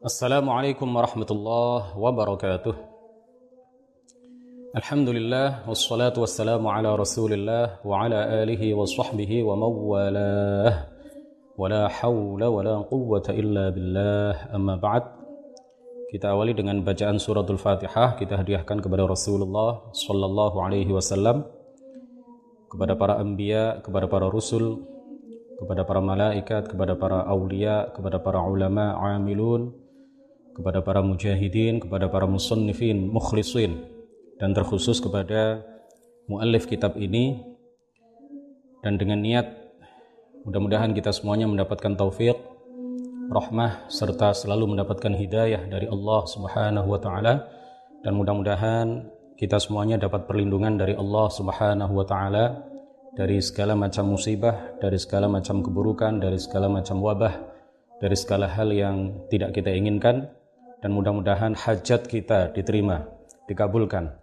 Assalamualaikum warahmatullahi wabarakatuh. Alhamdulillah wassalatu wassalamu ala Rasulillah wa ala alihi wa sahbihi wa mawalah. Wala hawla wala quwwata illa billah. Amma ba'd. Kita awali dengan bacaan suratul Fatihah kita hadiahkan kepada Rasulullah sallallahu alaihi wasallam kepada para anbiya, kepada para rasul, kepada para malaikat, kepada para aulia, kepada para ulama, amilun, kepada para mujahidin, kepada para musannifin, mukhlisin dan terkhusus kepada muallif kitab ini. Dan dengan niat mudah-mudahan kita semuanya mendapatkan taufik rahmah serta selalu mendapatkan hidayah dari Allah Subhanahu wa taala. Dan mudah-mudahan kita semuanya dapat perlindungan dari Allah Subhanahu wa taala dari segala macam musibah, dari segala macam keburukan, dari segala macam wabah, dari segala hal yang tidak kita inginkan dan mudah-mudahan hajat kita diterima, dikabulkan,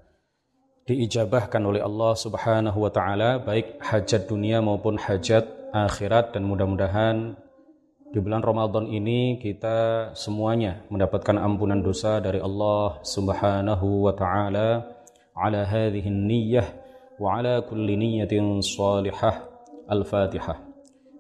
diijabahkan oleh Allah Subhanahu wa taala baik hajat dunia maupun hajat akhirat. Dan mudah-mudahan di bulan Ramadan ini kita semuanya mendapatkan ampunan dosa dari Allah Subhanahu wa taala. Ala hadhihi niyyah wa ala kulli niyyatin salihah. Al-fatihah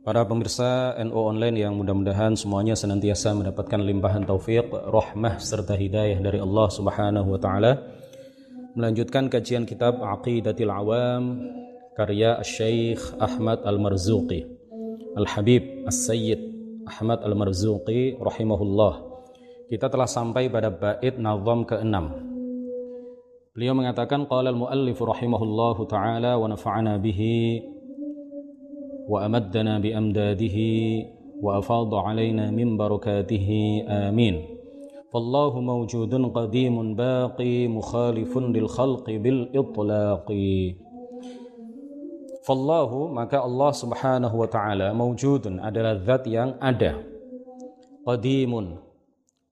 Para pemirsa NU Online yang mudah-mudahan semuanya senantiasa mendapatkan limpahan taufik, rahmah serta hidayah dari Allah Subhanahu wa taala. Melanjutkan kajian kitab Aqidatil Awam karya Syekh Ahmad Al-Marzuqi. Al-Habib As-Sayyid Ahmad Al-Marzuqi rahimahullah. Kita telah sampai pada bait nazam ke-6. Beliau mengatakan qala al-muallif rahimahullahu taala wa nafa'ana bihi وأمدنا بأمداده وأفاض علينا من بركاته آمين فالله موجود قديم باقي مخالف للخلق بالإطلاق Fallahu maka Allah Subhanahu wa taala maujudun adalah zat yang ada. Qadimun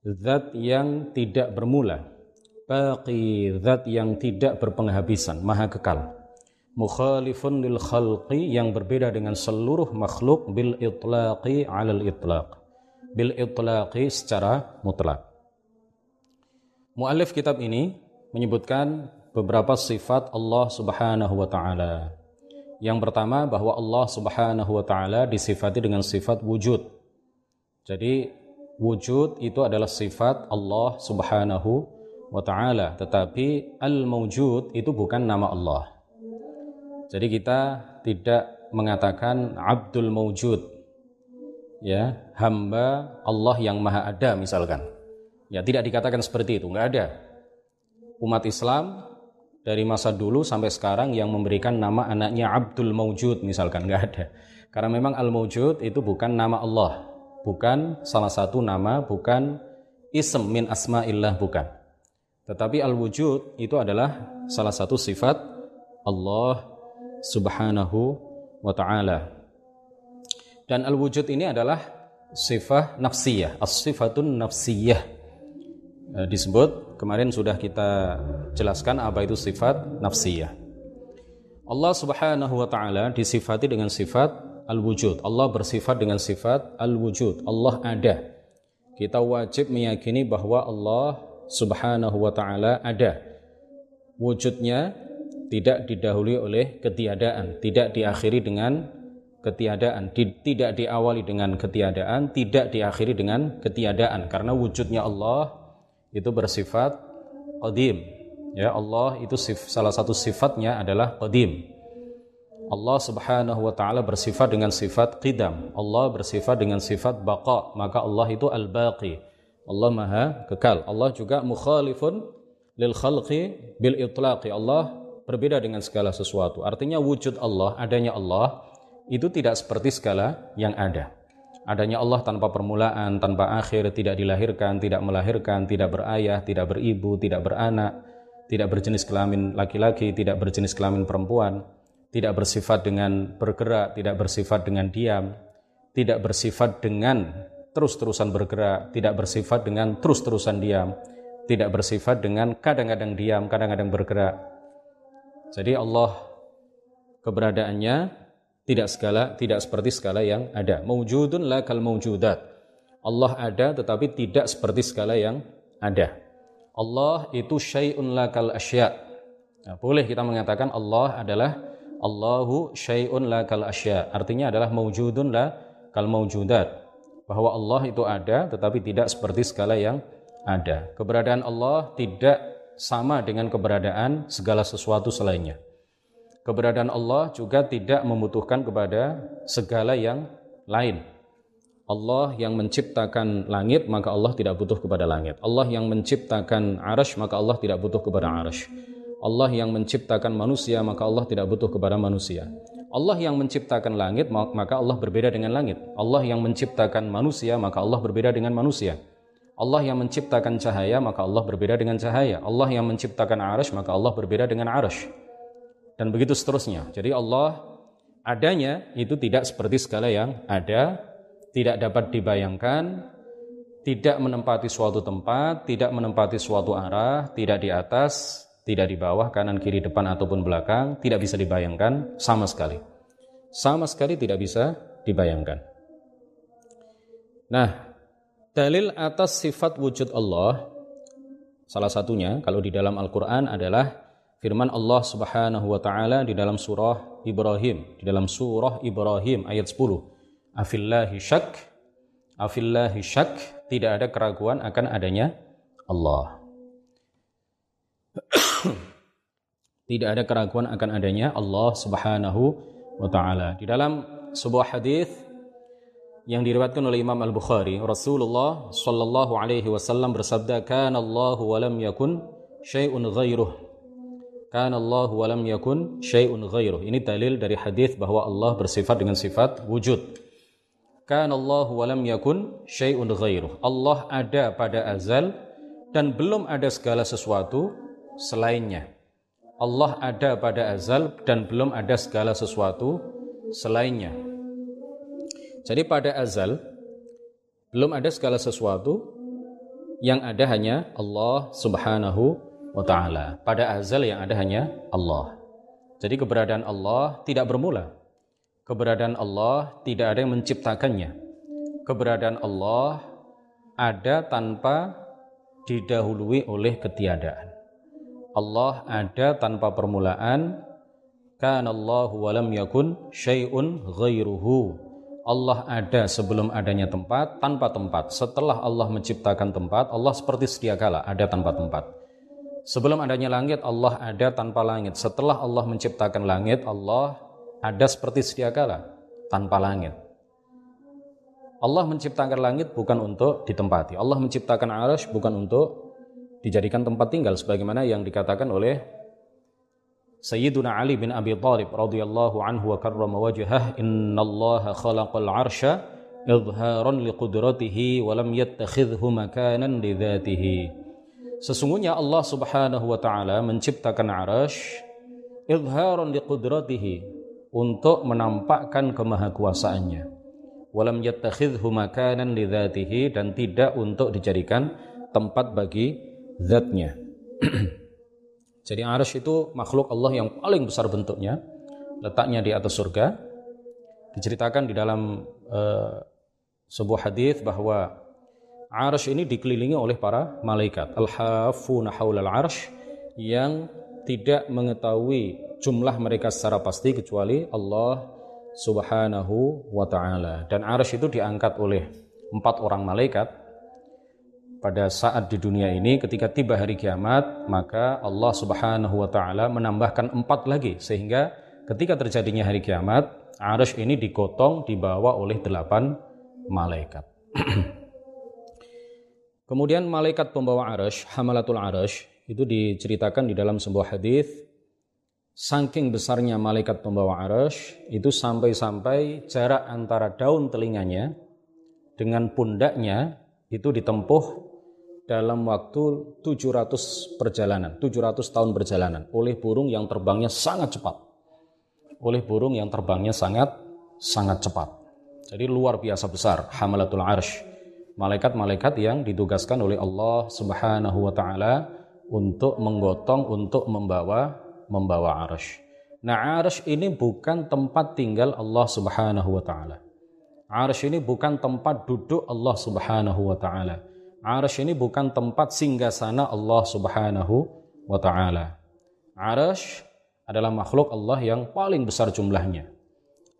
zat yang tidak bermula. Baqi zat yang tidak berpenghabisan, maha kekal mukhalifun lil khalqi yang berbeda dengan seluruh makhluk bil itlaqi alal itlaq bil itlaqi secara mutlak Muallif kitab ini menyebutkan beberapa sifat Allah Subhanahu wa taala. Yang pertama bahwa Allah Subhanahu wa taala disifati dengan sifat wujud. Jadi wujud itu adalah sifat Allah Subhanahu wa taala, tetapi al-mawjud itu bukan nama Allah. Jadi kita tidak mengatakan Abdul Mawjud, ya hamba Allah yang maha ada misalkan. Ya tidak dikatakan seperti itu, nggak ada. Umat Islam dari masa dulu sampai sekarang yang memberikan nama anaknya Abdul Mawjud misalkan nggak ada. Karena memang Al Mawjud itu bukan nama Allah, bukan salah satu nama, bukan ism min asma'illah bukan. Tetapi Al Wujud itu adalah salah satu sifat Allah Subhanahu wa taala. Dan al-wujud ini adalah sifat nafsiyah, as-sifatun nafsiyah. E, disebut kemarin sudah kita jelaskan apa itu sifat nafsiyah. Allah Subhanahu wa taala disifati dengan sifat al-wujud. Allah bersifat dengan sifat al-wujud. Allah ada. Kita wajib meyakini bahwa Allah Subhanahu wa taala ada. Wujudnya tidak didahului oleh ketiadaan, tidak diakhiri dengan ketiadaan, tidak diawali dengan ketiadaan, tidak diakhiri dengan ketiadaan karena wujudnya Allah itu bersifat qadim. Ya, Allah itu salah satu sifatnya adalah qadim. Allah Subhanahu wa taala bersifat dengan sifat qidam. Allah bersifat dengan sifat baqa, maka Allah itu al-baqi. Allah Maha kekal. Allah juga mukhalifun lil khalqi bil itlaqi. Allah berbeda dengan segala sesuatu. Artinya wujud Allah, adanya Allah itu tidak seperti segala yang ada. Adanya Allah tanpa permulaan, tanpa akhir, tidak dilahirkan, tidak melahirkan, tidak berayah, tidak beribu, tidak beranak, tidak berjenis kelamin laki-laki, tidak berjenis kelamin perempuan, tidak bersifat dengan bergerak, tidak bersifat dengan diam, tidak bersifat dengan terus-terusan bergerak, tidak bersifat dengan terus-terusan diam, tidak bersifat dengan kadang-kadang diam, kadang-kadang bergerak. Jadi Allah keberadaannya tidak segala tidak seperti segala yang ada. Mawjudun la kal mawjudat. Allah ada tetapi tidak seperti segala yang ada. Allah itu syai'un la kal asya. Nah, boleh kita mengatakan Allah adalah Allahu syai'un la kal asya. Artinya adalah mawjudun la kal mawjudat. Bahwa Allah itu ada tetapi tidak seperti segala yang ada. Keberadaan Allah tidak sama dengan keberadaan segala sesuatu selainnya. Keberadaan Allah juga tidak membutuhkan kepada segala yang lain. Allah yang menciptakan langit, maka Allah tidak butuh kepada langit. Allah yang menciptakan arash, maka Allah tidak butuh kepada arash. Allah yang menciptakan manusia maka Allah tidak butuh kepada manusia. Allah yang menciptakan langit maka Allah berbeda dengan langit. Allah yang menciptakan manusia maka Allah berbeda dengan manusia. Allah yang menciptakan cahaya maka Allah berbeda dengan cahaya. Allah yang menciptakan arash maka Allah berbeda dengan arash. Dan begitu seterusnya. Jadi Allah adanya itu tidak seperti segala yang ada, tidak dapat dibayangkan, tidak menempati suatu tempat, tidak menempati suatu arah, tidak di atas, tidak di bawah, kanan, kiri, depan ataupun belakang, tidak bisa dibayangkan sama sekali. Sama sekali tidak bisa dibayangkan. Nah, dalil atas sifat wujud Allah salah satunya kalau di dalam Al-Qur'an adalah firman Allah Subhanahu wa taala di dalam surah Ibrahim, di dalam surah Ibrahim ayat 10. Afillahi syak afillahi syak tidak ada keraguan akan adanya Allah. tidak ada keraguan akan adanya Allah Subhanahu wa taala. Di dalam sebuah hadis yang diriwayatkan oleh Imam Al-Bukhari, Rasulullah sallallahu alaihi wasallam bersabda, "Kana Allah wa lam yakun syai'un ghairuh." Kana Allah wa lam yakun ghairuh. Ini dalil dari hadis bahwa Allah bersifat dengan sifat wujud. Kana Allah wa lam yakun syai'un ghairuh. Allah ada pada azal dan belum ada segala sesuatu selainnya. Allah ada pada azal dan belum ada segala sesuatu selainnya. Jadi pada azal belum ada segala sesuatu yang ada hanya Allah Subhanahu wa taala. Pada azal yang ada hanya Allah. Jadi keberadaan Allah tidak bermula. Keberadaan Allah tidak ada yang menciptakannya. Keberadaan Allah ada tanpa didahului oleh ketiadaan. Allah ada tanpa permulaan kana Allah wa lam yakun syai'un ghairuhu Allah ada sebelum adanya tempat tanpa tempat. Setelah Allah menciptakan tempat Allah seperti sedia kala ada tanpa tempat. Sebelum adanya langit Allah ada tanpa langit. Setelah Allah menciptakan langit Allah ada seperti sedia kala tanpa langit. Allah menciptakan langit bukan untuk ditempati. Allah menciptakan arash bukan untuk dijadikan tempat tinggal sebagaimana yang dikatakan oleh Sayyiduna Ali bin Abi Thalib radhiyallahu anhu wa karrama wajhah innallaha khalaqal arsha idharan liqudratihi wa lam yattakhidhu makanan lidzatihi Sesungguhnya Allah Subhanahu wa taala menciptakan arasy idharan liqudratihi untuk menampakkan kemahakuasaannya walam yattakhidhu makanan lidzatihi dan tidak untuk dijadikan tempat bagi zatnya. Jadi arsh itu makhluk Allah yang paling besar bentuknya, letaknya di atas surga. Diceritakan di dalam uh, sebuah hadis bahwa arsh ini dikelilingi oleh para malaikat. Al-hafuna haulal arsh yang tidak mengetahui jumlah mereka secara pasti kecuali Allah Subhanahu wa taala. Dan arsh itu diangkat oleh empat orang malaikat pada saat di dunia ini ketika tiba hari kiamat maka Allah Subhanahu wa taala menambahkan empat lagi sehingga ketika terjadinya hari kiamat arsh ini digotong dibawa oleh delapan malaikat. Kemudian malaikat pembawa arsh, hamalatul arsh, itu diceritakan di dalam sebuah hadis saking besarnya malaikat pembawa arsh itu sampai-sampai jarak antara daun telinganya dengan pundaknya itu ditempuh dalam waktu 700 perjalanan, 700 tahun perjalanan oleh burung yang terbangnya sangat cepat. Oleh burung yang terbangnya sangat sangat cepat. Jadi luar biasa besar hamalatul arsh. Malaikat-malaikat yang ditugaskan oleh Allah Subhanahu wa taala untuk menggotong untuk membawa membawa arsh. Nah, arsh ini bukan tempat tinggal Allah Subhanahu wa taala. Arsh ini bukan tempat duduk Allah Subhanahu wa taala. Arsh ini bukan tempat singgasana Allah Subhanahu wa taala. Arsh adalah makhluk Allah yang paling besar jumlahnya.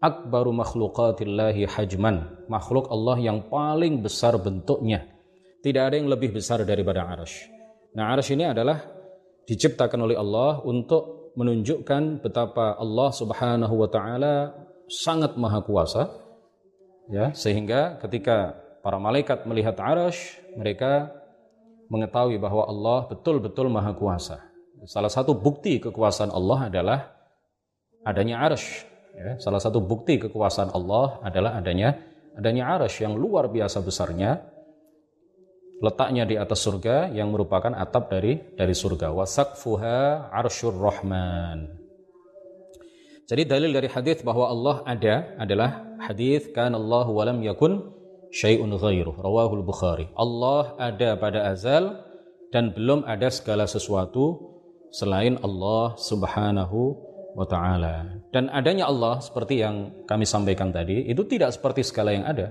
Akbaru makhlukatillahi hajman. Makhluk Allah yang paling besar bentuknya. Tidak ada yang lebih besar daripada arsh. Nah arsh ini adalah diciptakan oleh Allah untuk menunjukkan betapa Allah Subhanahu wa taala sangat maha kuasa ya sehingga ketika para malaikat melihat arash mereka mengetahui bahwa Allah betul-betul maha kuasa. Salah satu bukti kekuasaan Allah adalah adanya arash ya, salah satu bukti kekuasaan Allah adalah adanya adanya arash yang luar biasa besarnya letaknya di atas surga yang merupakan atap dari dari surga. Wasaqfuha arsyur rahman. Jadi dalil dari hadis bahwa Allah ada adalah hadis kan Allah walam yakun syai'un ghairuh rawahul Bukhari. Allah ada pada azal dan belum ada segala sesuatu selain Allah Subhanahu wa taala. Dan adanya Allah seperti yang kami sampaikan tadi itu tidak seperti segala yang ada.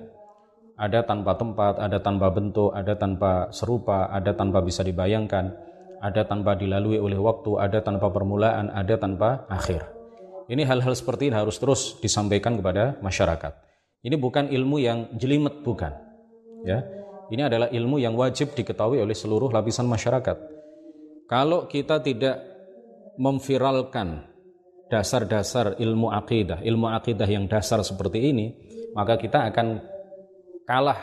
Ada tanpa tempat, ada tanpa bentuk, ada tanpa serupa, ada tanpa bisa dibayangkan, ada tanpa dilalui oleh waktu, ada tanpa permulaan, ada tanpa akhir. Ini hal-hal seperti ini harus terus disampaikan kepada masyarakat. Ini bukan ilmu yang jelimet, bukan. Ya, ini adalah ilmu yang wajib diketahui oleh seluruh lapisan masyarakat. Kalau kita tidak memviralkan dasar-dasar ilmu akidah, ilmu akidah yang dasar seperti ini, maka kita akan kalah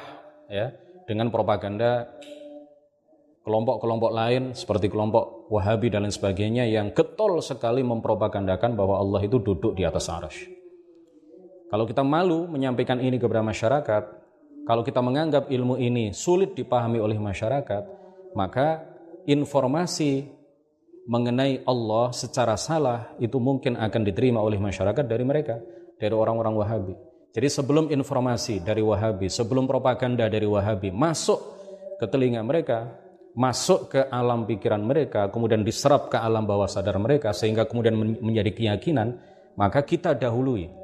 ya dengan propaganda kelompok-kelompok lain seperti kelompok Wahabi dan lain sebagainya yang getol sekali mempropagandakan bahwa Allah itu duduk di atas arash. Kalau kita malu menyampaikan ini kepada masyarakat, kalau kita menganggap ilmu ini sulit dipahami oleh masyarakat, maka informasi mengenai Allah secara salah itu mungkin akan diterima oleh masyarakat dari mereka, dari orang-orang Wahabi. Jadi sebelum informasi dari Wahabi, sebelum propaganda dari Wahabi masuk ke telinga mereka, masuk ke alam pikiran mereka, kemudian diserap ke alam bawah sadar mereka, sehingga kemudian menjadi keyakinan, maka kita dahului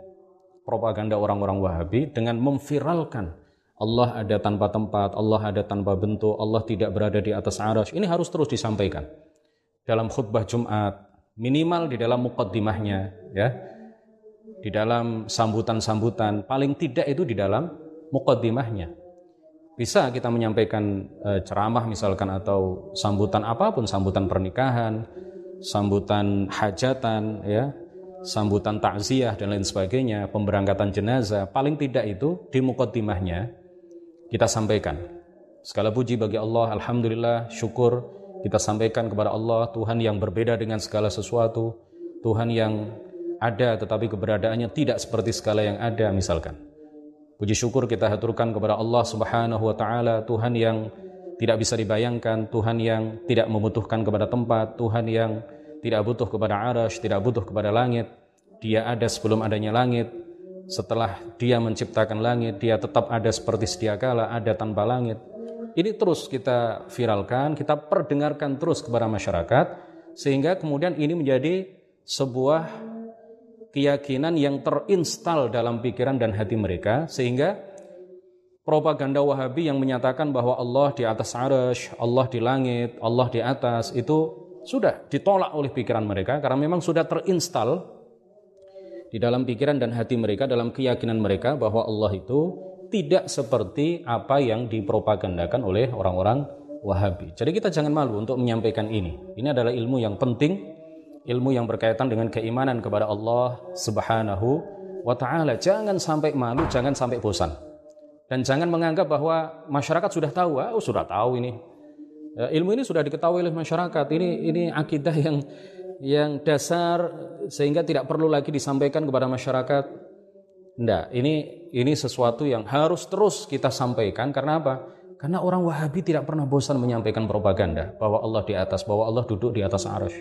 propaganda orang-orang Wahabi dengan memviralkan Allah ada tanpa tempat, Allah ada tanpa bentuk, Allah tidak berada di atas arash. Ini harus terus disampaikan dalam khutbah Jumat, minimal di dalam mukaddimahnya, ya, di dalam sambutan-sambutan, paling tidak itu di dalam mukaddimahnya bisa kita menyampaikan e, ceramah misalkan atau sambutan apa pun, sambutan pernikahan, sambutan hajatan, ya, sambutan takziah dan lain sebagainya, pemberangkatan jenazah, paling tidak itu di mukaddimahnya kita sampaikan. Segala puji bagi Allah, alhamdulillah, syukur kita sampaikan kepada Allah, Tuhan yang berbeda dengan segala sesuatu, Tuhan yang ada tetapi keberadaannya tidak seperti segala yang ada misalkan. Puji syukur kita haturkan kepada Allah Subhanahu wa taala, Tuhan yang tidak bisa dibayangkan, Tuhan yang tidak membutuhkan kepada tempat, Tuhan yang tidak butuh kepada arash, tidak butuh kepada langit. Dia ada sebelum adanya langit. Setelah dia menciptakan langit, dia tetap ada seperti sedia kala, ada tanpa langit. Ini terus kita viralkan, kita perdengarkan terus kepada masyarakat, sehingga kemudian ini menjadi sebuah keyakinan yang terinstal dalam pikiran dan hati mereka sehingga propaganda Wahabi yang menyatakan bahwa Allah di atas arash, Allah di langit, Allah di atas itu sudah ditolak oleh pikiran mereka karena memang sudah terinstal di dalam pikiran dan hati mereka dalam keyakinan mereka bahwa Allah itu tidak seperti apa yang dipropagandakan oleh orang-orang Wahabi. Jadi kita jangan malu untuk menyampaikan ini. Ini adalah ilmu yang penting ilmu yang berkaitan dengan keimanan kepada Allah Subhanahu wa taala. Jangan sampai malu, jangan sampai bosan. Dan jangan menganggap bahwa masyarakat sudah tahu, oh sudah tahu ini. Ya, ilmu ini sudah diketahui oleh masyarakat. Ini ini akidah yang yang dasar sehingga tidak perlu lagi disampaikan kepada masyarakat. Tidak, ini ini sesuatu yang harus terus kita sampaikan karena apa? Karena orang Wahabi tidak pernah bosan menyampaikan propaganda bahwa Allah di atas, bahwa Allah duduk di atas arus,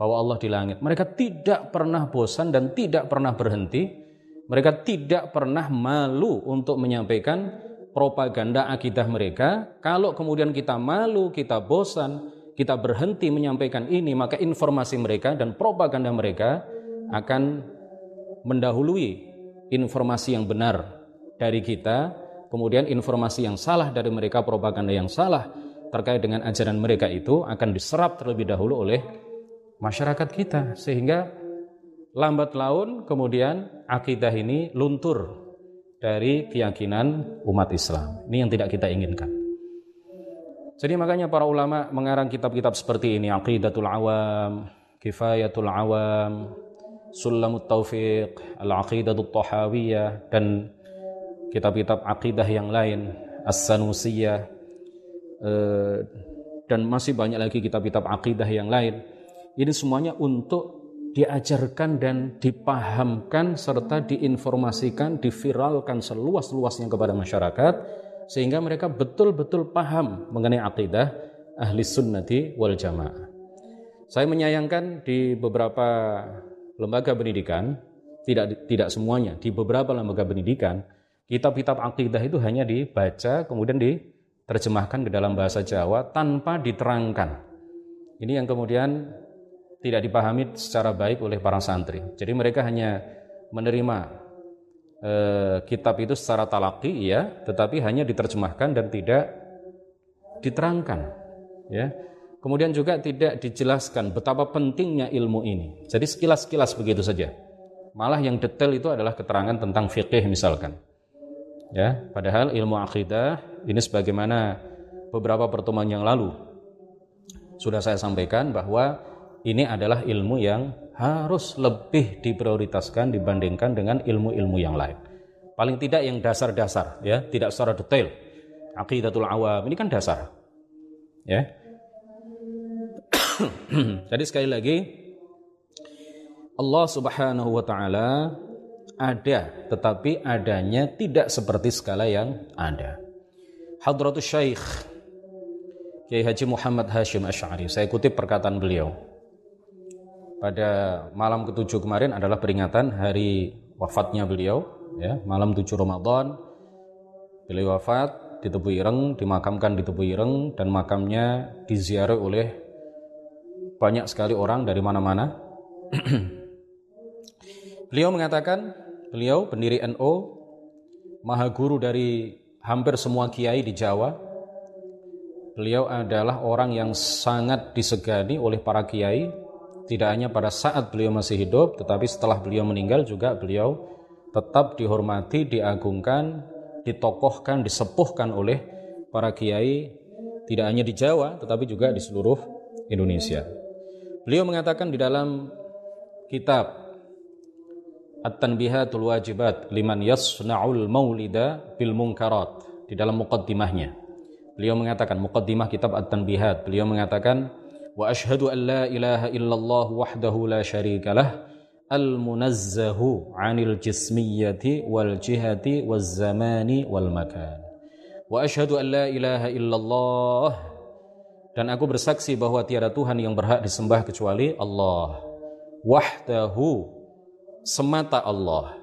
bahwa Allah di langit. Mereka tidak pernah bosan dan tidak pernah berhenti. Mereka tidak pernah malu untuk menyampaikan propaganda akidah mereka. Kalau kemudian kita malu, kita bosan, kita berhenti menyampaikan ini, maka informasi mereka dan propaganda mereka akan mendahului informasi yang benar dari kita kemudian informasi yang salah dari mereka, propaganda yang salah terkait dengan ajaran mereka itu akan diserap terlebih dahulu oleh masyarakat kita sehingga lambat laun kemudian akidah ini luntur dari keyakinan umat Islam. Ini yang tidak kita inginkan. Jadi makanya para ulama mengarang kitab-kitab seperti ini Aqidatul Awam, Kifayatul Awam, Sulamut Taufiq, Al-Aqidatul Tahawiyah dan kitab-kitab akidah yang lain, As-Sanusiyah, eh, dan masih banyak lagi kitab-kitab akidah yang lain. Ini semuanya untuk diajarkan dan dipahamkan serta diinformasikan, diviralkan seluas-luasnya kepada masyarakat sehingga mereka betul-betul paham mengenai akidah ahli sunnati wal jamaah. Saya menyayangkan di beberapa lembaga pendidikan, tidak tidak semuanya, di beberapa lembaga pendidikan kitab-kitab akidah itu hanya dibaca kemudian diterjemahkan ke dalam bahasa Jawa tanpa diterangkan. Ini yang kemudian tidak dipahami secara baik oleh para santri. Jadi mereka hanya menerima e, kitab itu secara talaki ya, tetapi hanya diterjemahkan dan tidak diterangkan. Ya. Kemudian juga tidak dijelaskan betapa pentingnya ilmu ini. Jadi sekilas-sekilas begitu saja. Malah yang detail itu adalah keterangan tentang fikih misalkan. Ya, padahal ilmu akidah ini sebagaimana beberapa pertemuan yang lalu sudah saya sampaikan bahwa ini adalah ilmu yang harus lebih diprioritaskan dibandingkan dengan ilmu-ilmu yang lain. Paling tidak yang dasar-dasar ya, tidak secara detail. Aqidatul awam ini kan dasar. Ya. Jadi sekali lagi Allah Subhanahu wa taala ada, tetapi adanya tidak seperti skala yang ada. Hadratus Syekh Kiai Haji Muhammad Hashim Ash'ari, saya kutip perkataan beliau. Pada malam ketujuh kemarin adalah peringatan hari wafatnya beliau, ya, malam tujuh Ramadan. Beliau wafat di Tebu Ireng, dimakamkan di Tebu Ireng dan makamnya diziarah oleh banyak sekali orang dari mana-mana. beliau mengatakan Beliau pendiri NO, maha guru dari hampir semua kiai di Jawa. Beliau adalah orang yang sangat disegani oleh para kiai, tidak hanya pada saat beliau masih hidup, tetapi setelah beliau meninggal juga beliau tetap dihormati, diagungkan, ditokohkan, disepuhkan oleh para kiai tidak hanya di Jawa tetapi juga di seluruh Indonesia. Beliau mengatakan di dalam kitab At-Tanbihatul Wajibat liman yasna'ul maulida bil munkarat di dalam muqaddimahnya. Beliau mengatakan muqaddimah kitab At-Tanbihat. Beliau mengatakan an la ilaha illallah wahdahu la syarikalah al-munazzahu 'anil jismiyyati wal jihati waz zamani wal makan. Wa asyhadu an la ilaha illallah dan aku bersaksi bahwa tiada Tuhan yang berhak disembah kecuali Allah. Wahdahu semata Allah.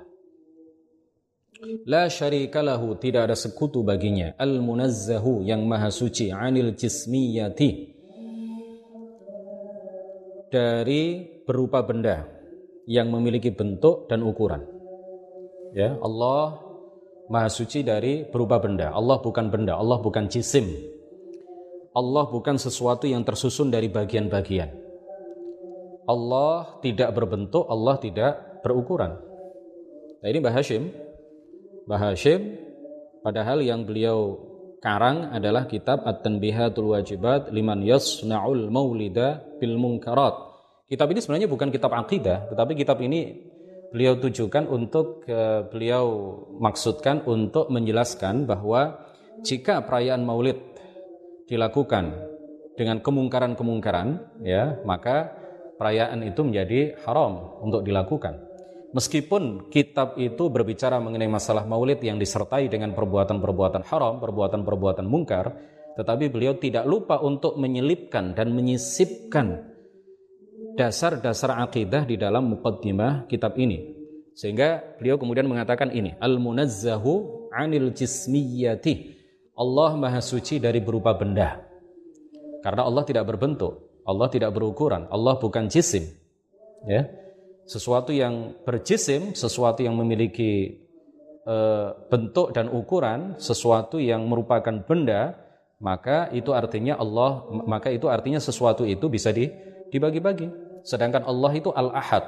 La syarikalahu tidak ada sekutu baginya. Al-munazzahu yang maha suci anil jismiyati dari berupa benda yang memiliki bentuk dan ukuran. Ya, Allah maha suci dari berupa benda. Allah bukan benda, Allah bukan jisim. Allah bukan sesuatu yang tersusun dari bagian-bagian. Allah tidak berbentuk, Allah tidak berukuran. Nah ini Mbah Hashim, Mbah Hashim padahal yang beliau karang adalah kitab At-Tanbihatul Wajibat liman yasna'ul maulida bil munkarat. Kitab ini sebenarnya bukan kitab akidah, tetapi kitab ini beliau tujukan untuk uh, beliau maksudkan untuk menjelaskan bahwa jika perayaan Maulid dilakukan dengan kemungkaran-kemungkaran ya, maka perayaan itu menjadi haram untuk dilakukan. Meskipun kitab itu berbicara mengenai masalah maulid yang disertai dengan perbuatan-perbuatan haram, perbuatan-perbuatan mungkar, tetapi beliau tidak lupa untuk menyelipkan dan menyisipkan dasar-dasar akidah di dalam muqaddimah kitab ini. Sehingga beliau kemudian mengatakan ini, al-munazzahu 'anil jismiyati. Allah Maha Suci dari berupa benda. Karena Allah tidak berbentuk, Allah tidak berukuran, Allah bukan jisim. Ya sesuatu yang berjisim, sesuatu yang memiliki e, bentuk dan ukuran, sesuatu yang merupakan benda, maka itu artinya Allah, maka itu artinya sesuatu itu bisa di, dibagi-bagi. Sedangkan Allah itu Al-Ahad,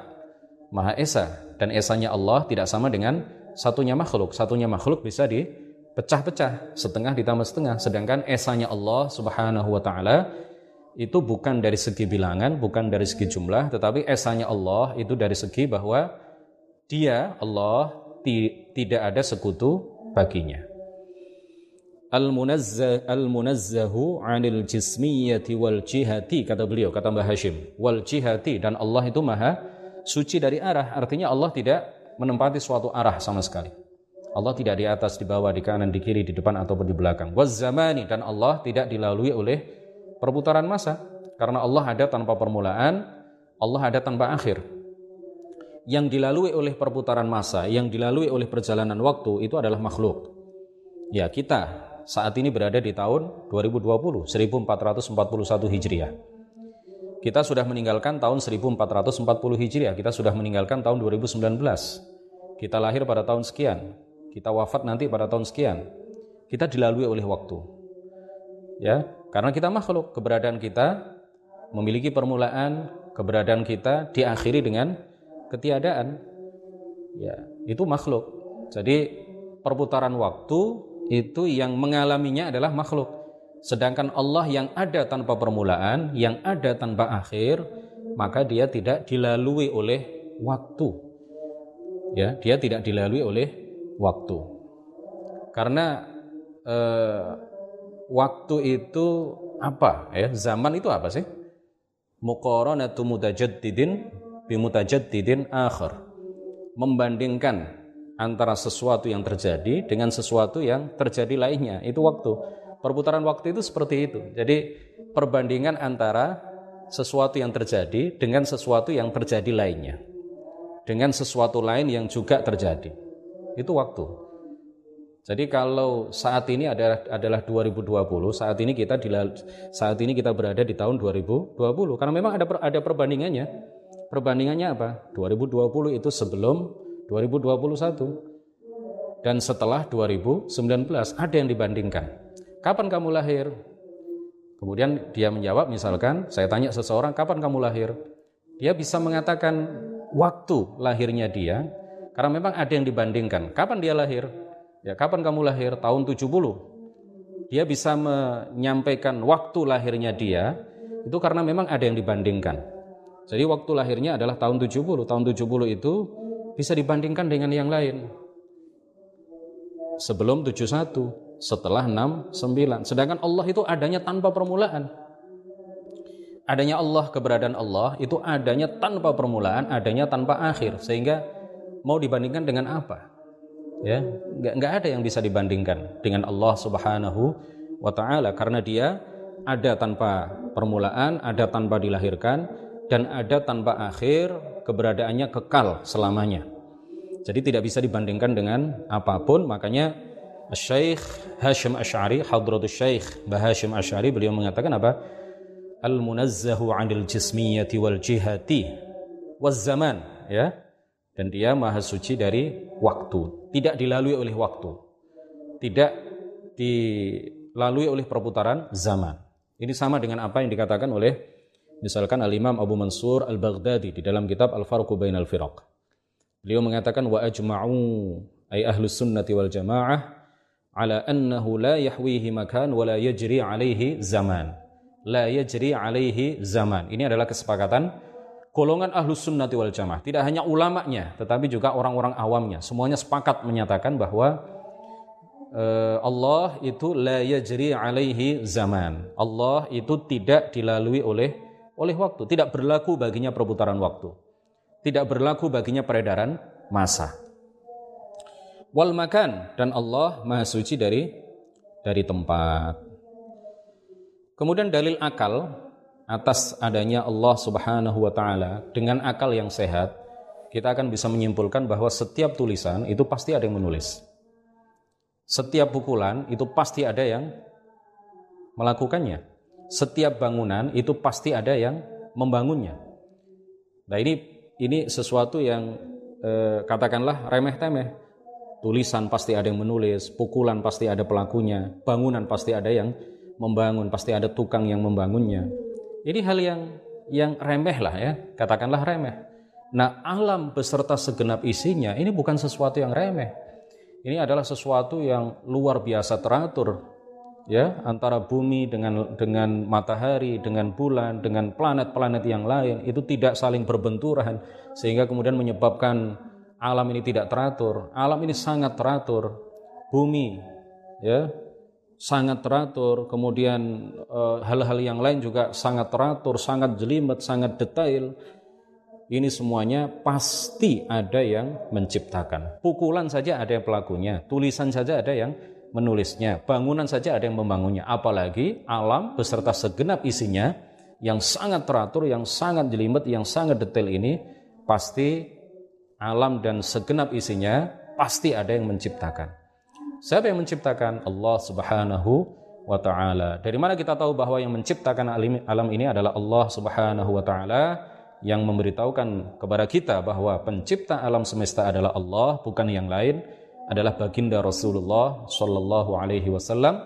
Maha Esa, dan esanya Allah tidak sama dengan satunya makhluk. Satunya makhluk bisa dipecah-pecah, setengah ditambah setengah. Sedangkan esanya Allah Subhanahu wa taala itu bukan dari segi bilangan, bukan dari segi jumlah, tetapi esanya Allah itu dari segi bahwa dia Allah tidak ada sekutu baginya. Al 'anil jismiyati wal jihati kata beliau kata Mbah Hashim wal jihati dan Allah itu maha suci dari arah artinya Allah tidak menempati suatu arah sama sekali. Allah tidak di atas, di bawah, di kanan, di kiri, di depan ataupun di belakang. Waz zamani dan Allah tidak dilalui oleh perputaran masa karena Allah ada tanpa permulaan, Allah ada tanpa akhir. Yang dilalui oleh perputaran masa, yang dilalui oleh perjalanan waktu itu adalah makhluk. Ya, kita saat ini berada di tahun 2020, 1441 Hijriah. Kita sudah meninggalkan tahun 1440 Hijriah, kita sudah meninggalkan tahun 2019. Kita lahir pada tahun sekian, kita wafat nanti pada tahun sekian. Kita dilalui oleh waktu. Ya, karena kita makhluk, keberadaan kita memiliki permulaan, keberadaan kita diakhiri dengan ketiadaan. Ya, itu makhluk. Jadi perputaran waktu itu yang mengalaminya adalah makhluk. Sedangkan Allah yang ada tanpa permulaan, yang ada tanpa akhir, maka dia tidak dilalui oleh waktu. Ya, dia tidak dilalui oleh waktu. Karena eh, waktu itu apa? Ya zaman itu apa sih? Muqaranatu mutajaddidin bi mutajaddidin akhir membandingkan antara sesuatu yang terjadi dengan sesuatu yang terjadi lainnya. Itu waktu. Perputaran waktu itu seperti itu. Jadi perbandingan antara sesuatu yang terjadi dengan sesuatu yang terjadi lainnya. Dengan sesuatu lain yang juga terjadi. Itu waktu jadi kalau saat ini adalah adalah 2020, saat ini kita di saat ini kita berada di tahun 2020 karena memang ada ada perbandingannya. Perbandingannya apa? 2020 itu sebelum 2021 dan setelah 2019 ada yang dibandingkan. Kapan kamu lahir? Kemudian dia menjawab misalkan saya tanya seseorang kapan kamu lahir? Dia bisa mengatakan waktu lahirnya dia karena memang ada yang dibandingkan. Kapan dia lahir? Ya, kapan kamu lahir? Tahun 70. Dia bisa menyampaikan waktu lahirnya dia itu karena memang ada yang dibandingkan. Jadi waktu lahirnya adalah tahun 70. Tahun 70 itu bisa dibandingkan dengan yang lain. Sebelum 71, setelah 69. Sedangkan Allah itu adanya tanpa permulaan. Adanya Allah, keberadaan Allah itu adanya tanpa permulaan, adanya tanpa akhir. Sehingga mau dibandingkan dengan apa? Ya nggak nggak ada yang bisa dibandingkan dengan Allah Subhanahu wa taala karena dia ada tanpa permulaan, ada tanpa dilahirkan dan ada tanpa akhir, keberadaannya kekal selamanya. Jadi tidak bisa dibandingkan dengan apa pun, makanya Syekh Hashim Ash'ari, Hadratus Syekh Mbah Hashim Ash'ari beliau mengatakan apa? Al-munazzahu 'anil jismiyati wal jihati waz zaman, ya dan dia maha suci dari waktu, tidak dilalui oleh waktu, tidak dilalui oleh perputaran zaman. Ini sama dengan apa yang dikatakan oleh misalkan Al-Imam Abu Mansur Al-Baghdadi di dalam kitab Al-Farqu Bainal Firaq. Beliau mengatakan wa ajma'u ay ahlus sunnati wal jamaah ala annahu la yahwihi makan wa la yajri alaihi zaman. La yajri alaihi zaman. Ini adalah kesepakatan golongan ahlus sunnati wal jamaah. Tidak hanya ulamanya, tetapi juga orang-orang awamnya. Semuanya sepakat menyatakan bahwa uh, Allah itu la yajri alaihi zaman. Allah itu tidak dilalui oleh oleh waktu, tidak berlaku baginya perputaran waktu. Tidak berlaku baginya peredaran masa. Wal makan dan Allah maha suci dari dari tempat. Kemudian dalil akal atas adanya Allah Subhanahu wa taala dengan akal yang sehat, kita akan bisa menyimpulkan bahwa setiap tulisan itu pasti ada yang menulis. Setiap pukulan itu pasti ada yang melakukannya. Setiap bangunan itu pasti ada yang membangunnya. Nah ini ini sesuatu yang eh, katakanlah remeh-temeh. Tulisan pasti ada yang menulis, pukulan pasti ada pelakunya, bangunan pasti ada yang membangun, pasti ada tukang yang membangunnya. Ini hal yang yang remeh lah ya, katakanlah remeh. Nah alam beserta segenap isinya ini bukan sesuatu yang remeh ini adalah sesuatu yang luar biasa teratur ya antara bumi dengan dengan matahari, dengan bulan, dengan planet-planet yang lain itu tidak saling berbenturan sehingga kemudian menyebabkan alam ini tidak teratur. Alam ini sangat teratur. Bumi ya sangat teratur, kemudian eh, hal-hal yang lain juga sangat teratur, sangat jelimet, sangat detail ini semuanya pasti ada yang menciptakan. Pukulan saja ada yang pelakunya, tulisan saja ada yang menulisnya, bangunan saja ada yang membangunnya. Apalagi alam beserta segenap isinya yang sangat teratur, yang sangat jelimet, yang sangat detail ini pasti alam dan segenap isinya pasti ada yang menciptakan. Siapa yang menciptakan? Allah Subhanahu wa taala. Dari mana kita tahu bahwa yang menciptakan alam ini adalah Allah Subhanahu wa taala? yang memberitahukan kepada kita bahwa pencipta alam semesta adalah Allah bukan yang lain adalah baginda Rasulullah Shallallahu Alaihi Wasallam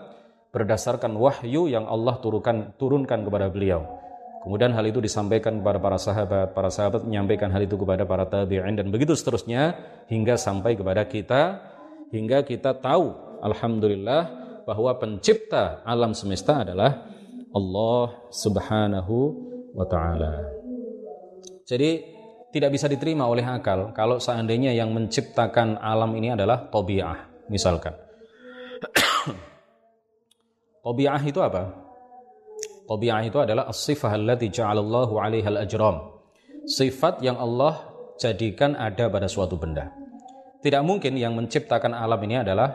berdasarkan wahyu yang Allah turunkan turunkan kepada beliau. Kemudian hal itu disampaikan kepada para sahabat, para sahabat menyampaikan hal itu kepada para tabi'in dan begitu seterusnya hingga sampai kepada kita hingga kita tahu alhamdulillah bahwa pencipta alam semesta adalah Allah Subhanahu wa taala. Jadi tidak bisa diterima oleh akal kalau seandainya yang menciptakan alam ini adalah tobiah, misalkan. tobiah itu apa? Tobiah itu adalah as-sifah allati ja'alallahu 'alaiha al-ajram. Sifat yang Allah jadikan ada pada suatu benda. Tidak mungkin yang menciptakan alam ini adalah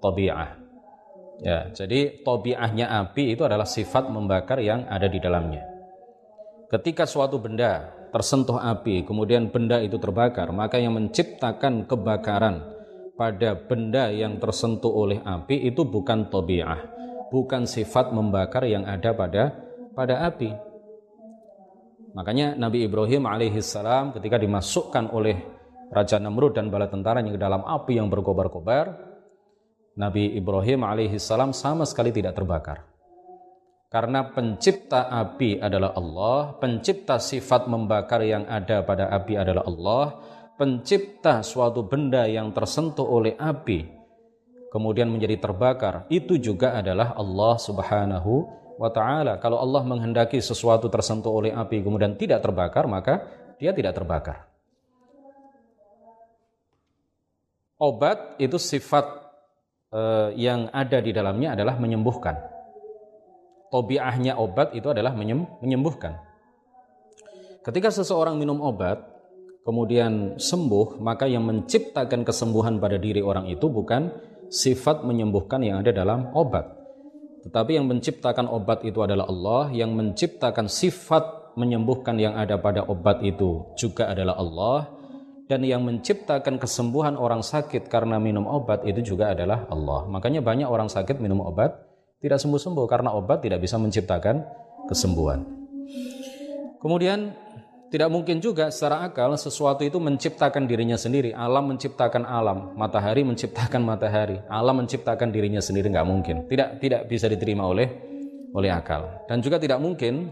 tobiah. Ya, jadi tobiahnya api itu adalah sifat membakar yang ada di dalamnya. Ketika suatu benda tersentuh api, kemudian benda itu terbakar, maka yang menciptakan kebakaran pada benda yang tersentuh oleh api itu bukan tobiah, bukan sifat membakar yang ada pada pada api. Makanya Nabi Ibrahim alaihissalam ketika dimasukkan oleh Raja Namrud dan bala tentaranya ke dalam api yang berkobar-kobar, Nabi Ibrahim alaihissalam sama sekali tidak terbakar. Karena pencipta api adalah Allah, pencipta sifat membakar yang ada pada api adalah Allah, pencipta suatu benda yang tersentuh oleh api kemudian menjadi terbakar itu juga adalah Allah Subhanahu wa taala. Kalau Allah menghendaki sesuatu tersentuh oleh api kemudian tidak terbakar, maka dia tidak terbakar. Obat itu sifat eh, yang ada di dalamnya adalah menyembuhkan tobiahnya obat itu adalah menyembuhkan. Ketika seseorang minum obat, kemudian sembuh, maka yang menciptakan kesembuhan pada diri orang itu bukan sifat menyembuhkan yang ada dalam obat. Tetapi yang menciptakan obat itu adalah Allah, yang menciptakan sifat menyembuhkan yang ada pada obat itu juga adalah Allah, dan yang menciptakan kesembuhan orang sakit karena minum obat itu juga adalah Allah. Makanya banyak orang sakit minum obat, tidak sembuh-sembuh karena obat tidak bisa menciptakan kesembuhan. Kemudian tidak mungkin juga secara akal sesuatu itu menciptakan dirinya sendiri. Alam menciptakan alam, matahari menciptakan matahari, alam menciptakan dirinya sendiri nggak mungkin. Tidak tidak bisa diterima oleh oleh akal. Dan juga tidak mungkin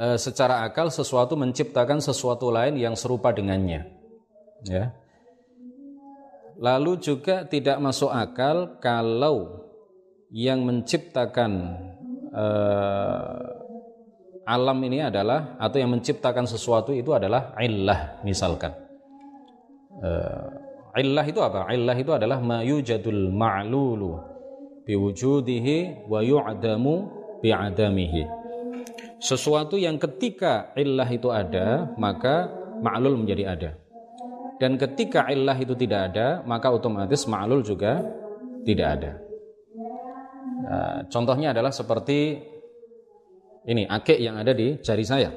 e, secara akal sesuatu menciptakan sesuatu lain yang serupa dengannya. Ya. Lalu juga tidak masuk akal kalau yang menciptakan uh, alam ini adalah atau yang menciptakan sesuatu itu adalah illah misalkan. Uh, illah itu apa? Illah itu adalah ma yujadul ma'lulu biwujudihi wa yu'damu bi'adamihi. Sesuatu yang ketika illah itu ada, maka ma'lul menjadi ada. Dan ketika illah itu tidak ada, maka otomatis ma'lul juga tidak ada. Nah, contohnya adalah seperti ini, akik yang ada di jari saya.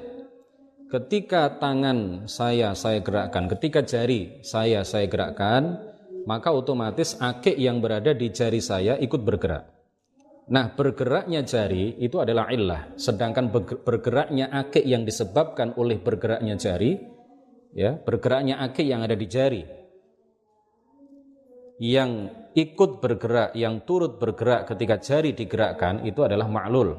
Ketika tangan saya saya gerakkan, ketika jari saya saya gerakkan, maka otomatis akik yang berada di jari saya ikut bergerak. Nah, bergeraknya jari itu adalah illah, sedangkan bergeraknya akik yang disebabkan oleh bergeraknya jari, ya, bergeraknya akik yang ada di jari, yang ikut bergerak, yang turut bergerak ketika jari digerakkan itu adalah ma'lul.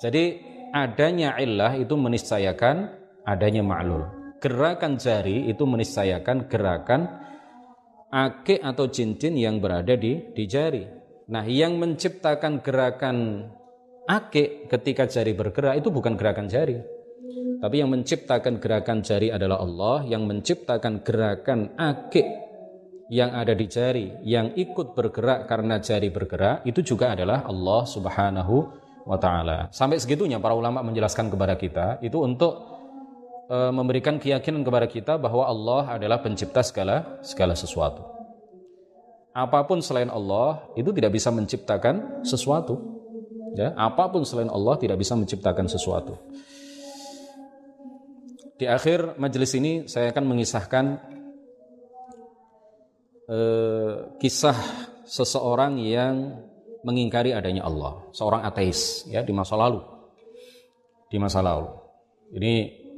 Jadi adanya illah itu meniscayakan adanya ma'lul. Gerakan jari itu meniscayakan gerakan akik atau cincin yang berada di di jari. Nah, yang menciptakan gerakan akik ketika jari bergerak itu bukan gerakan jari. Tapi yang menciptakan gerakan jari adalah Allah, yang menciptakan gerakan akik yang ada di jari, yang ikut bergerak karena jari bergerak, itu juga adalah Allah Subhanahu wa taala. Sampai segitunya para ulama menjelaskan kepada kita itu untuk e, memberikan keyakinan kepada kita bahwa Allah adalah pencipta segala segala sesuatu apa pun selain Allah itu tidak bisa menciptakan sesuatu. Ya, apa pun selain Allah tidak bisa menciptakan sesuatu. Di akhir majelis ini saya akan mengisahkan eh, kisah seseorang yang mengingkari adanya Allah, seorang ateis ya di masa lalu. Di masa lalu. Ini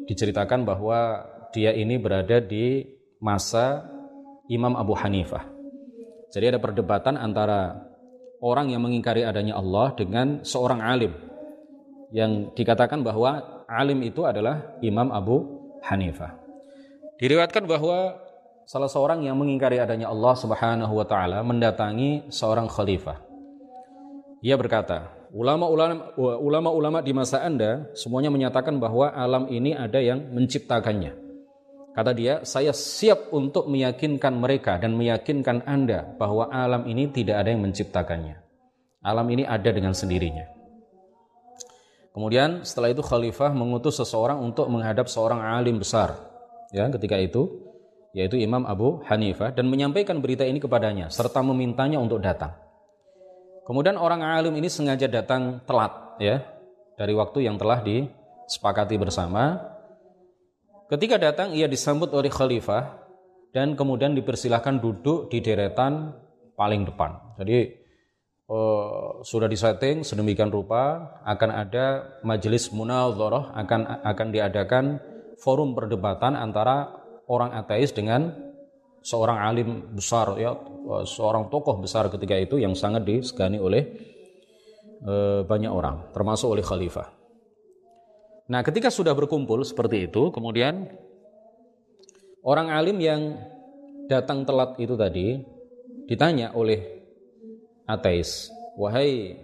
diceritakan bahwa dia ini berada di masa Imam Abu Hanifah jadi ada perdebatan antara orang yang mengingkari adanya Allah dengan seorang alim yang dikatakan bahwa alim itu adalah Imam Abu Hanifah. Diriwayatkan bahwa salah seorang yang mengingkari adanya Allah Subhanahu wa taala mendatangi seorang khalifah. Ia berkata, ulama-ulama ulama-ulama di masa Anda semuanya menyatakan bahwa alam ini ada yang menciptakannya. Kata dia, saya siap untuk meyakinkan mereka dan meyakinkan Anda bahwa alam ini tidak ada yang menciptakannya. Alam ini ada dengan sendirinya. Kemudian setelah itu khalifah mengutus seseorang untuk menghadap seorang alim besar. Ya, ketika itu yaitu Imam Abu Hanifah dan menyampaikan berita ini kepadanya serta memintanya untuk datang. Kemudian orang alim ini sengaja datang telat ya dari waktu yang telah disepakati bersama Ketika datang ia disambut oleh khalifah dan kemudian dipersilahkan duduk di deretan paling depan. Jadi uh, sudah disetting sedemikian rupa akan ada majelis munadharah akan akan diadakan forum perdebatan antara orang ateis dengan seorang alim besar ya seorang tokoh besar ketika itu yang sangat disegani oleh uh, banyak orang termasuk oleh khalifah. Nah, ketika sudah berkumpul seperti itu, kemudian orang alim yang datang telat itu tadi ditanya oleh ateis, "Wahai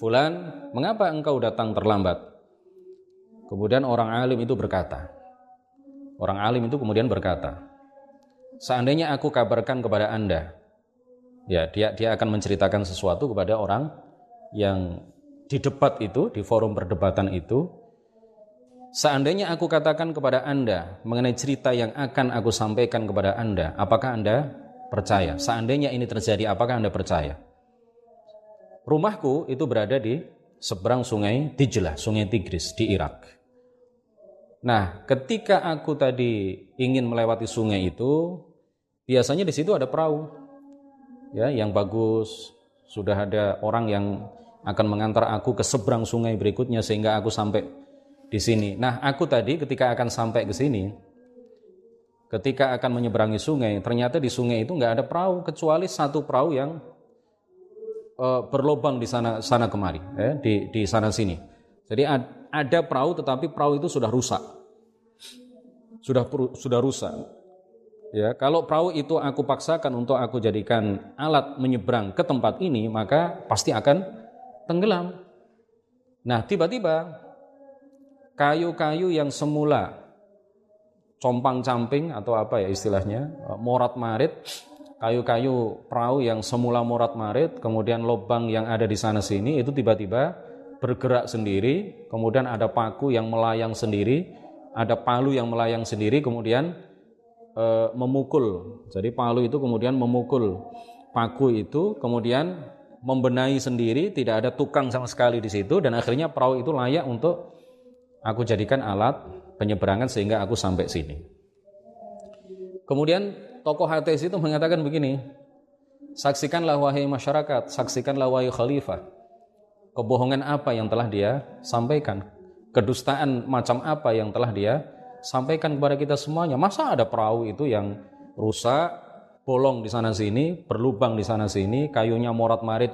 fulan, mengapa engkau datang terlambat?" Kemudian orang alim itu berkata, orang alim itu kemudian berkata, "Seandainya aku kabarkan kepada Anda, ya dia dia akan menceritakan sesuatu kepada orang yang di debat itu, di forum perdebatan itu, Seandainya aku katakan kepada Anda mengenai cerita yang akan aku sampaikan kepada Anda, apakah Anda percaya? Seandainya ini terjadi, apakah Anda percaya? Rumahku itu berada di seberang sungai Dijlah, sungai Tigris di Irak. Nah, ketika aku tadi ingin melewati sungai itu, biasanya di situ ada perahu. Ya, yang bagus, sudah ada orang yang akan mengantar aku ke seberang sungai berikutnya sehingga aku sampai di sini. Nah, aku tadi ketika akan sampai ke sini, ketika akan menyeberangi sungai, ternyata di sungai itu nggak ada perahu kecuali satu perahu yang uh, berlobang di sana sana kemari, ya, di di sana sini. Jadi ada perahu, tetapi perahu itu sudah rusak, sudah sudah rusak. Ya, kalau perahu itu aku paksakan untuk aku jadikan alat menyeberang ke tempat ini, maka pasti akan tenggelam. Nah, tiba-tiba kayu-kayu yang semula. Compang-camping atau apa ya istilahnya, morat-marit, kayu-kayu perahu yang semula morat-marit, kemudian lubang yang ada di sana sini itu tiba-tiba bergerak sendiri, kemudian ada paku yang melayang sendiri, ada palu yang melayang sendiri, kemudian e, memukul. Jadi palu itu kemudian memukul paku itu, kemudian membenahi sendiri, tidak ada tukang sama sekali di situ, dan akhirnya perahu itu layak untuk aku jadikan alat penyeberangan sehingga aku sampai sini. Kemudian tokoh HTS itu mengatakan begini, saksikanlah wahai masyarakat, saksikanlah wahai khalifah, kebohongan apa yang telah dia sampaikan, kedustaan macam apa yang telah dia sampaikan kepada kita semuanya. Masa ada perahu itu yang rusak, bolong di sana sini, berlubang di sana sini, kayunya morat-marit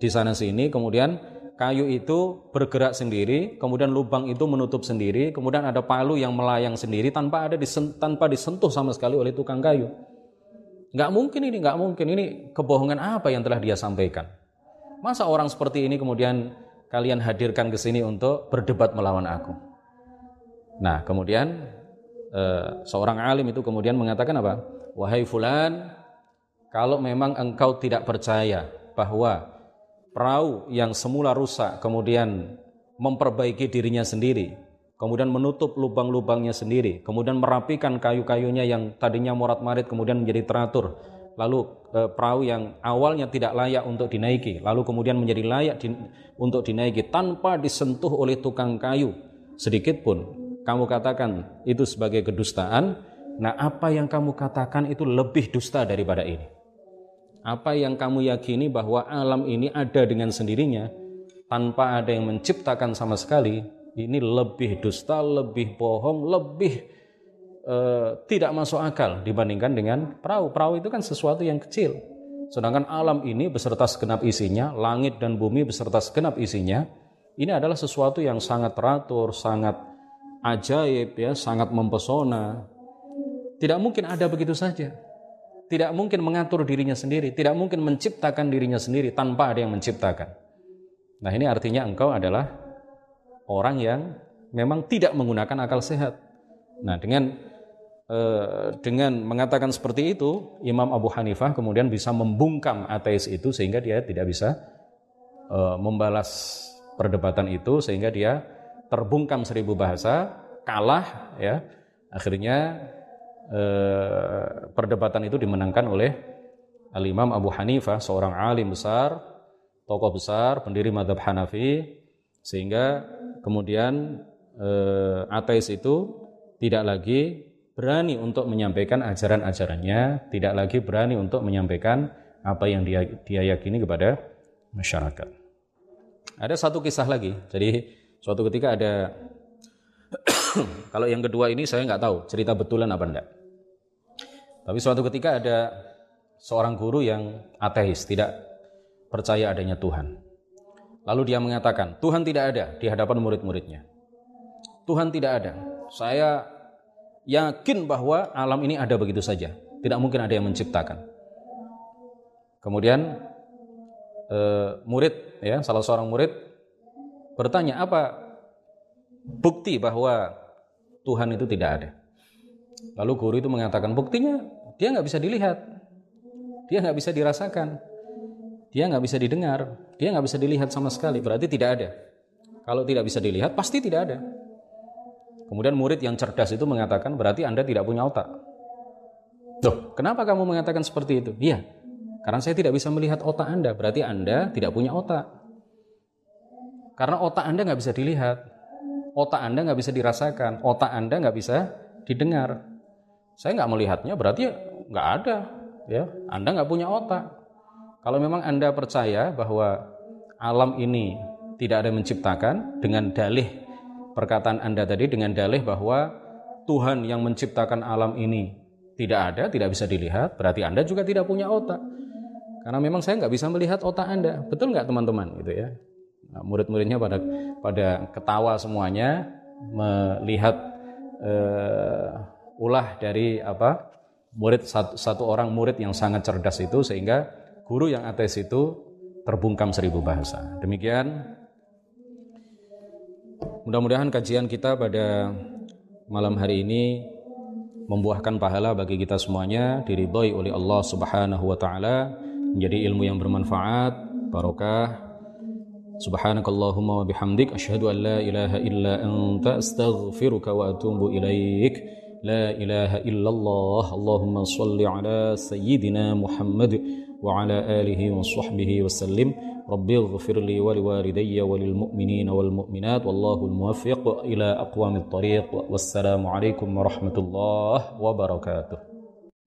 di sana sini, kemudian kayu itu bergerak sendiri, kemudian lubang itu menutup sendiri, kemudian ada palu yang melayang sendiri tanpa ada disen, tanpa disentuh sama sekali oleh tukang kayu. Nggak mungkin ini, nggak mungkin ini kebohongan apa yang telah dia sampaikan. Masa orang seperti ini kemudian kalian hadirkan ke sini untuk berdebat melawan aku? Nah, kemudian eh, seorang alim itu kemudian mengatakan apa? Wahai fulan, kalau memang engkau tidak percaya bahwa perahu yang semula rusak kemudian memperbaiki dirinya sendiri, kemudian menutup lubang-lubangnya sendiri, kemudian merapikan kayu-kayunya yang tadinya morat-marit kemudian menjadi teratur, lalu e, perahu yang awalnya tidak layak untuk dinaiki, lalu kemudian menjadi layak di, untuk dinaiki tanpa disentuh oleh tukang kayu. Sedikit pun, kamu katakan itu sebagai kedustaan, nah apa yang kamu katakan itu lebih dusta daripada ini. Apa yang kamu yakini bahwa alam ini ada dengan sendirinya tanpa ada yang menciptakan sama sekali, ini lebih dusta, lebih bohong, lebih uh, tidak masuk akal dibandingkan dengan perahu. Perahu itu kan sesuatu yang kecil. Sedangkan alam ini beserta segenap isinya, langit dan bumi beserta segenap isinya, ini adalah sesuatu yang sangat teratur, sangat ajaib ya, sangat mempesona. Tidak mungkin ada begitu saja. Tidak mungkin mengatur dirinya sendiri, tidak mungkin menciptakan dirinya sendiri tanpa ada yang menciptakan. Nah, ini artinya engkau adalah orang yang memang tidak menggunakan akal sehat. Nah, dengan eh, dengan mengatakan seperti itu, Imam Abu Hanifah kemudian bisa membungkam ateis itu sehingga dia tidak bisa eh, membalas perdebatan itu sehingga dia terbungkam seribu bahasa, kalah ya. Akhirnya eh, perdebatan itu dimenangkan oleh Al-Imam Abu Hanifah, seorang alim besar, tokoh besar, pendiri madhab Hanafi, sehingga kemudian eh, ateis itu tidak lagi berani untuk menyampaikan ajaran-ajarannya, tidak lagi berani untuk menyampaikan apa yang dia, dia yakini kepada masyarakat. Ada satu kisah lagi, jadi Suatu ketika ada kalau yang kedua ini saya nggak tahu cerita betulan apa enggak. Tapi suatu ketika ada seorang guru yang ateis, tidak percaya adanya Tuhan. Lalu dia mengatakan, Tuhan tidak ada di hadapan murid-muridnya. Tuhan tidak ada. Saya yakin bahwa alam ini ada begitu saja. Tidak mungkin ada yang menciptakan. Kemudian eh, murid ya, salah seorang murid bertanya apa bukti bahwa Tuhan itu tidak ada. Lalu guru itu mengatakan buktinya dia nggak bisa dilihat, dia nggak bisa dirasakan, dia nggak bisa didengar, dia nggak bisa dilihat sama sekali. Berarti tidak ada. Kalau tidak bisa dilihat pasti tidak ada. Kemudian murid yang cerdas itu mengatakan berarti anda tidak punya otak. Loh, kenapa kamu mengatakan seperti itu? Iya, karena saya tidak bisa melihat otak anda. Berarti anda tidak punya otak. Karena otak Anda nggak bisa dilihat, otak Anda nggak bisa dirasakan, otak Anda nggak bisa didengar. Saya nggak melihatnya berarti nggak ada, ya. Anda nggak punya otak. Kalau memang Anda percaya bahwa alam ini tidak ada yang menciptakan dengan dalih perkataan Anda tadi dengan dalih bahwa Tuhan yang menciptakan alam ini tidak ada, tidak bisa dilihat, berarti Anda juga tidak punya otak. Karena memang saya nggak bisa melihat otak Anda. Betul nggak teman-teman? Gitu ya. Nah, murid-muridnya pada pada ketawa semuanya melihat uh, ulah dari apa murid satu, satu orang murid yang sangat cerdas itu sehingga guru yang ateis itu terbungkam seribu bahasa. Demikian mudah-mudahan kajian kita pada malam hari ini membuahkan pahala bagi kita semuanya diridhoi oleh Allah Subhanahu wa taala menjadi ilmu yang bermanfaat, barokah سبحانك اللهم وبحمدك أشهد أن لا إله إلا أنت أستغفرك وأتوب إليك. لا إله إلا الله اللهم صل على سيدنا محمد وعلى آله وصحبه وسلم. رب اغفر لي ولوالدي وللمؤمنين والمؤمنات والله الموفق إلى أقوام الطريق. والسلام عليكم ورحمة الله وبركاته.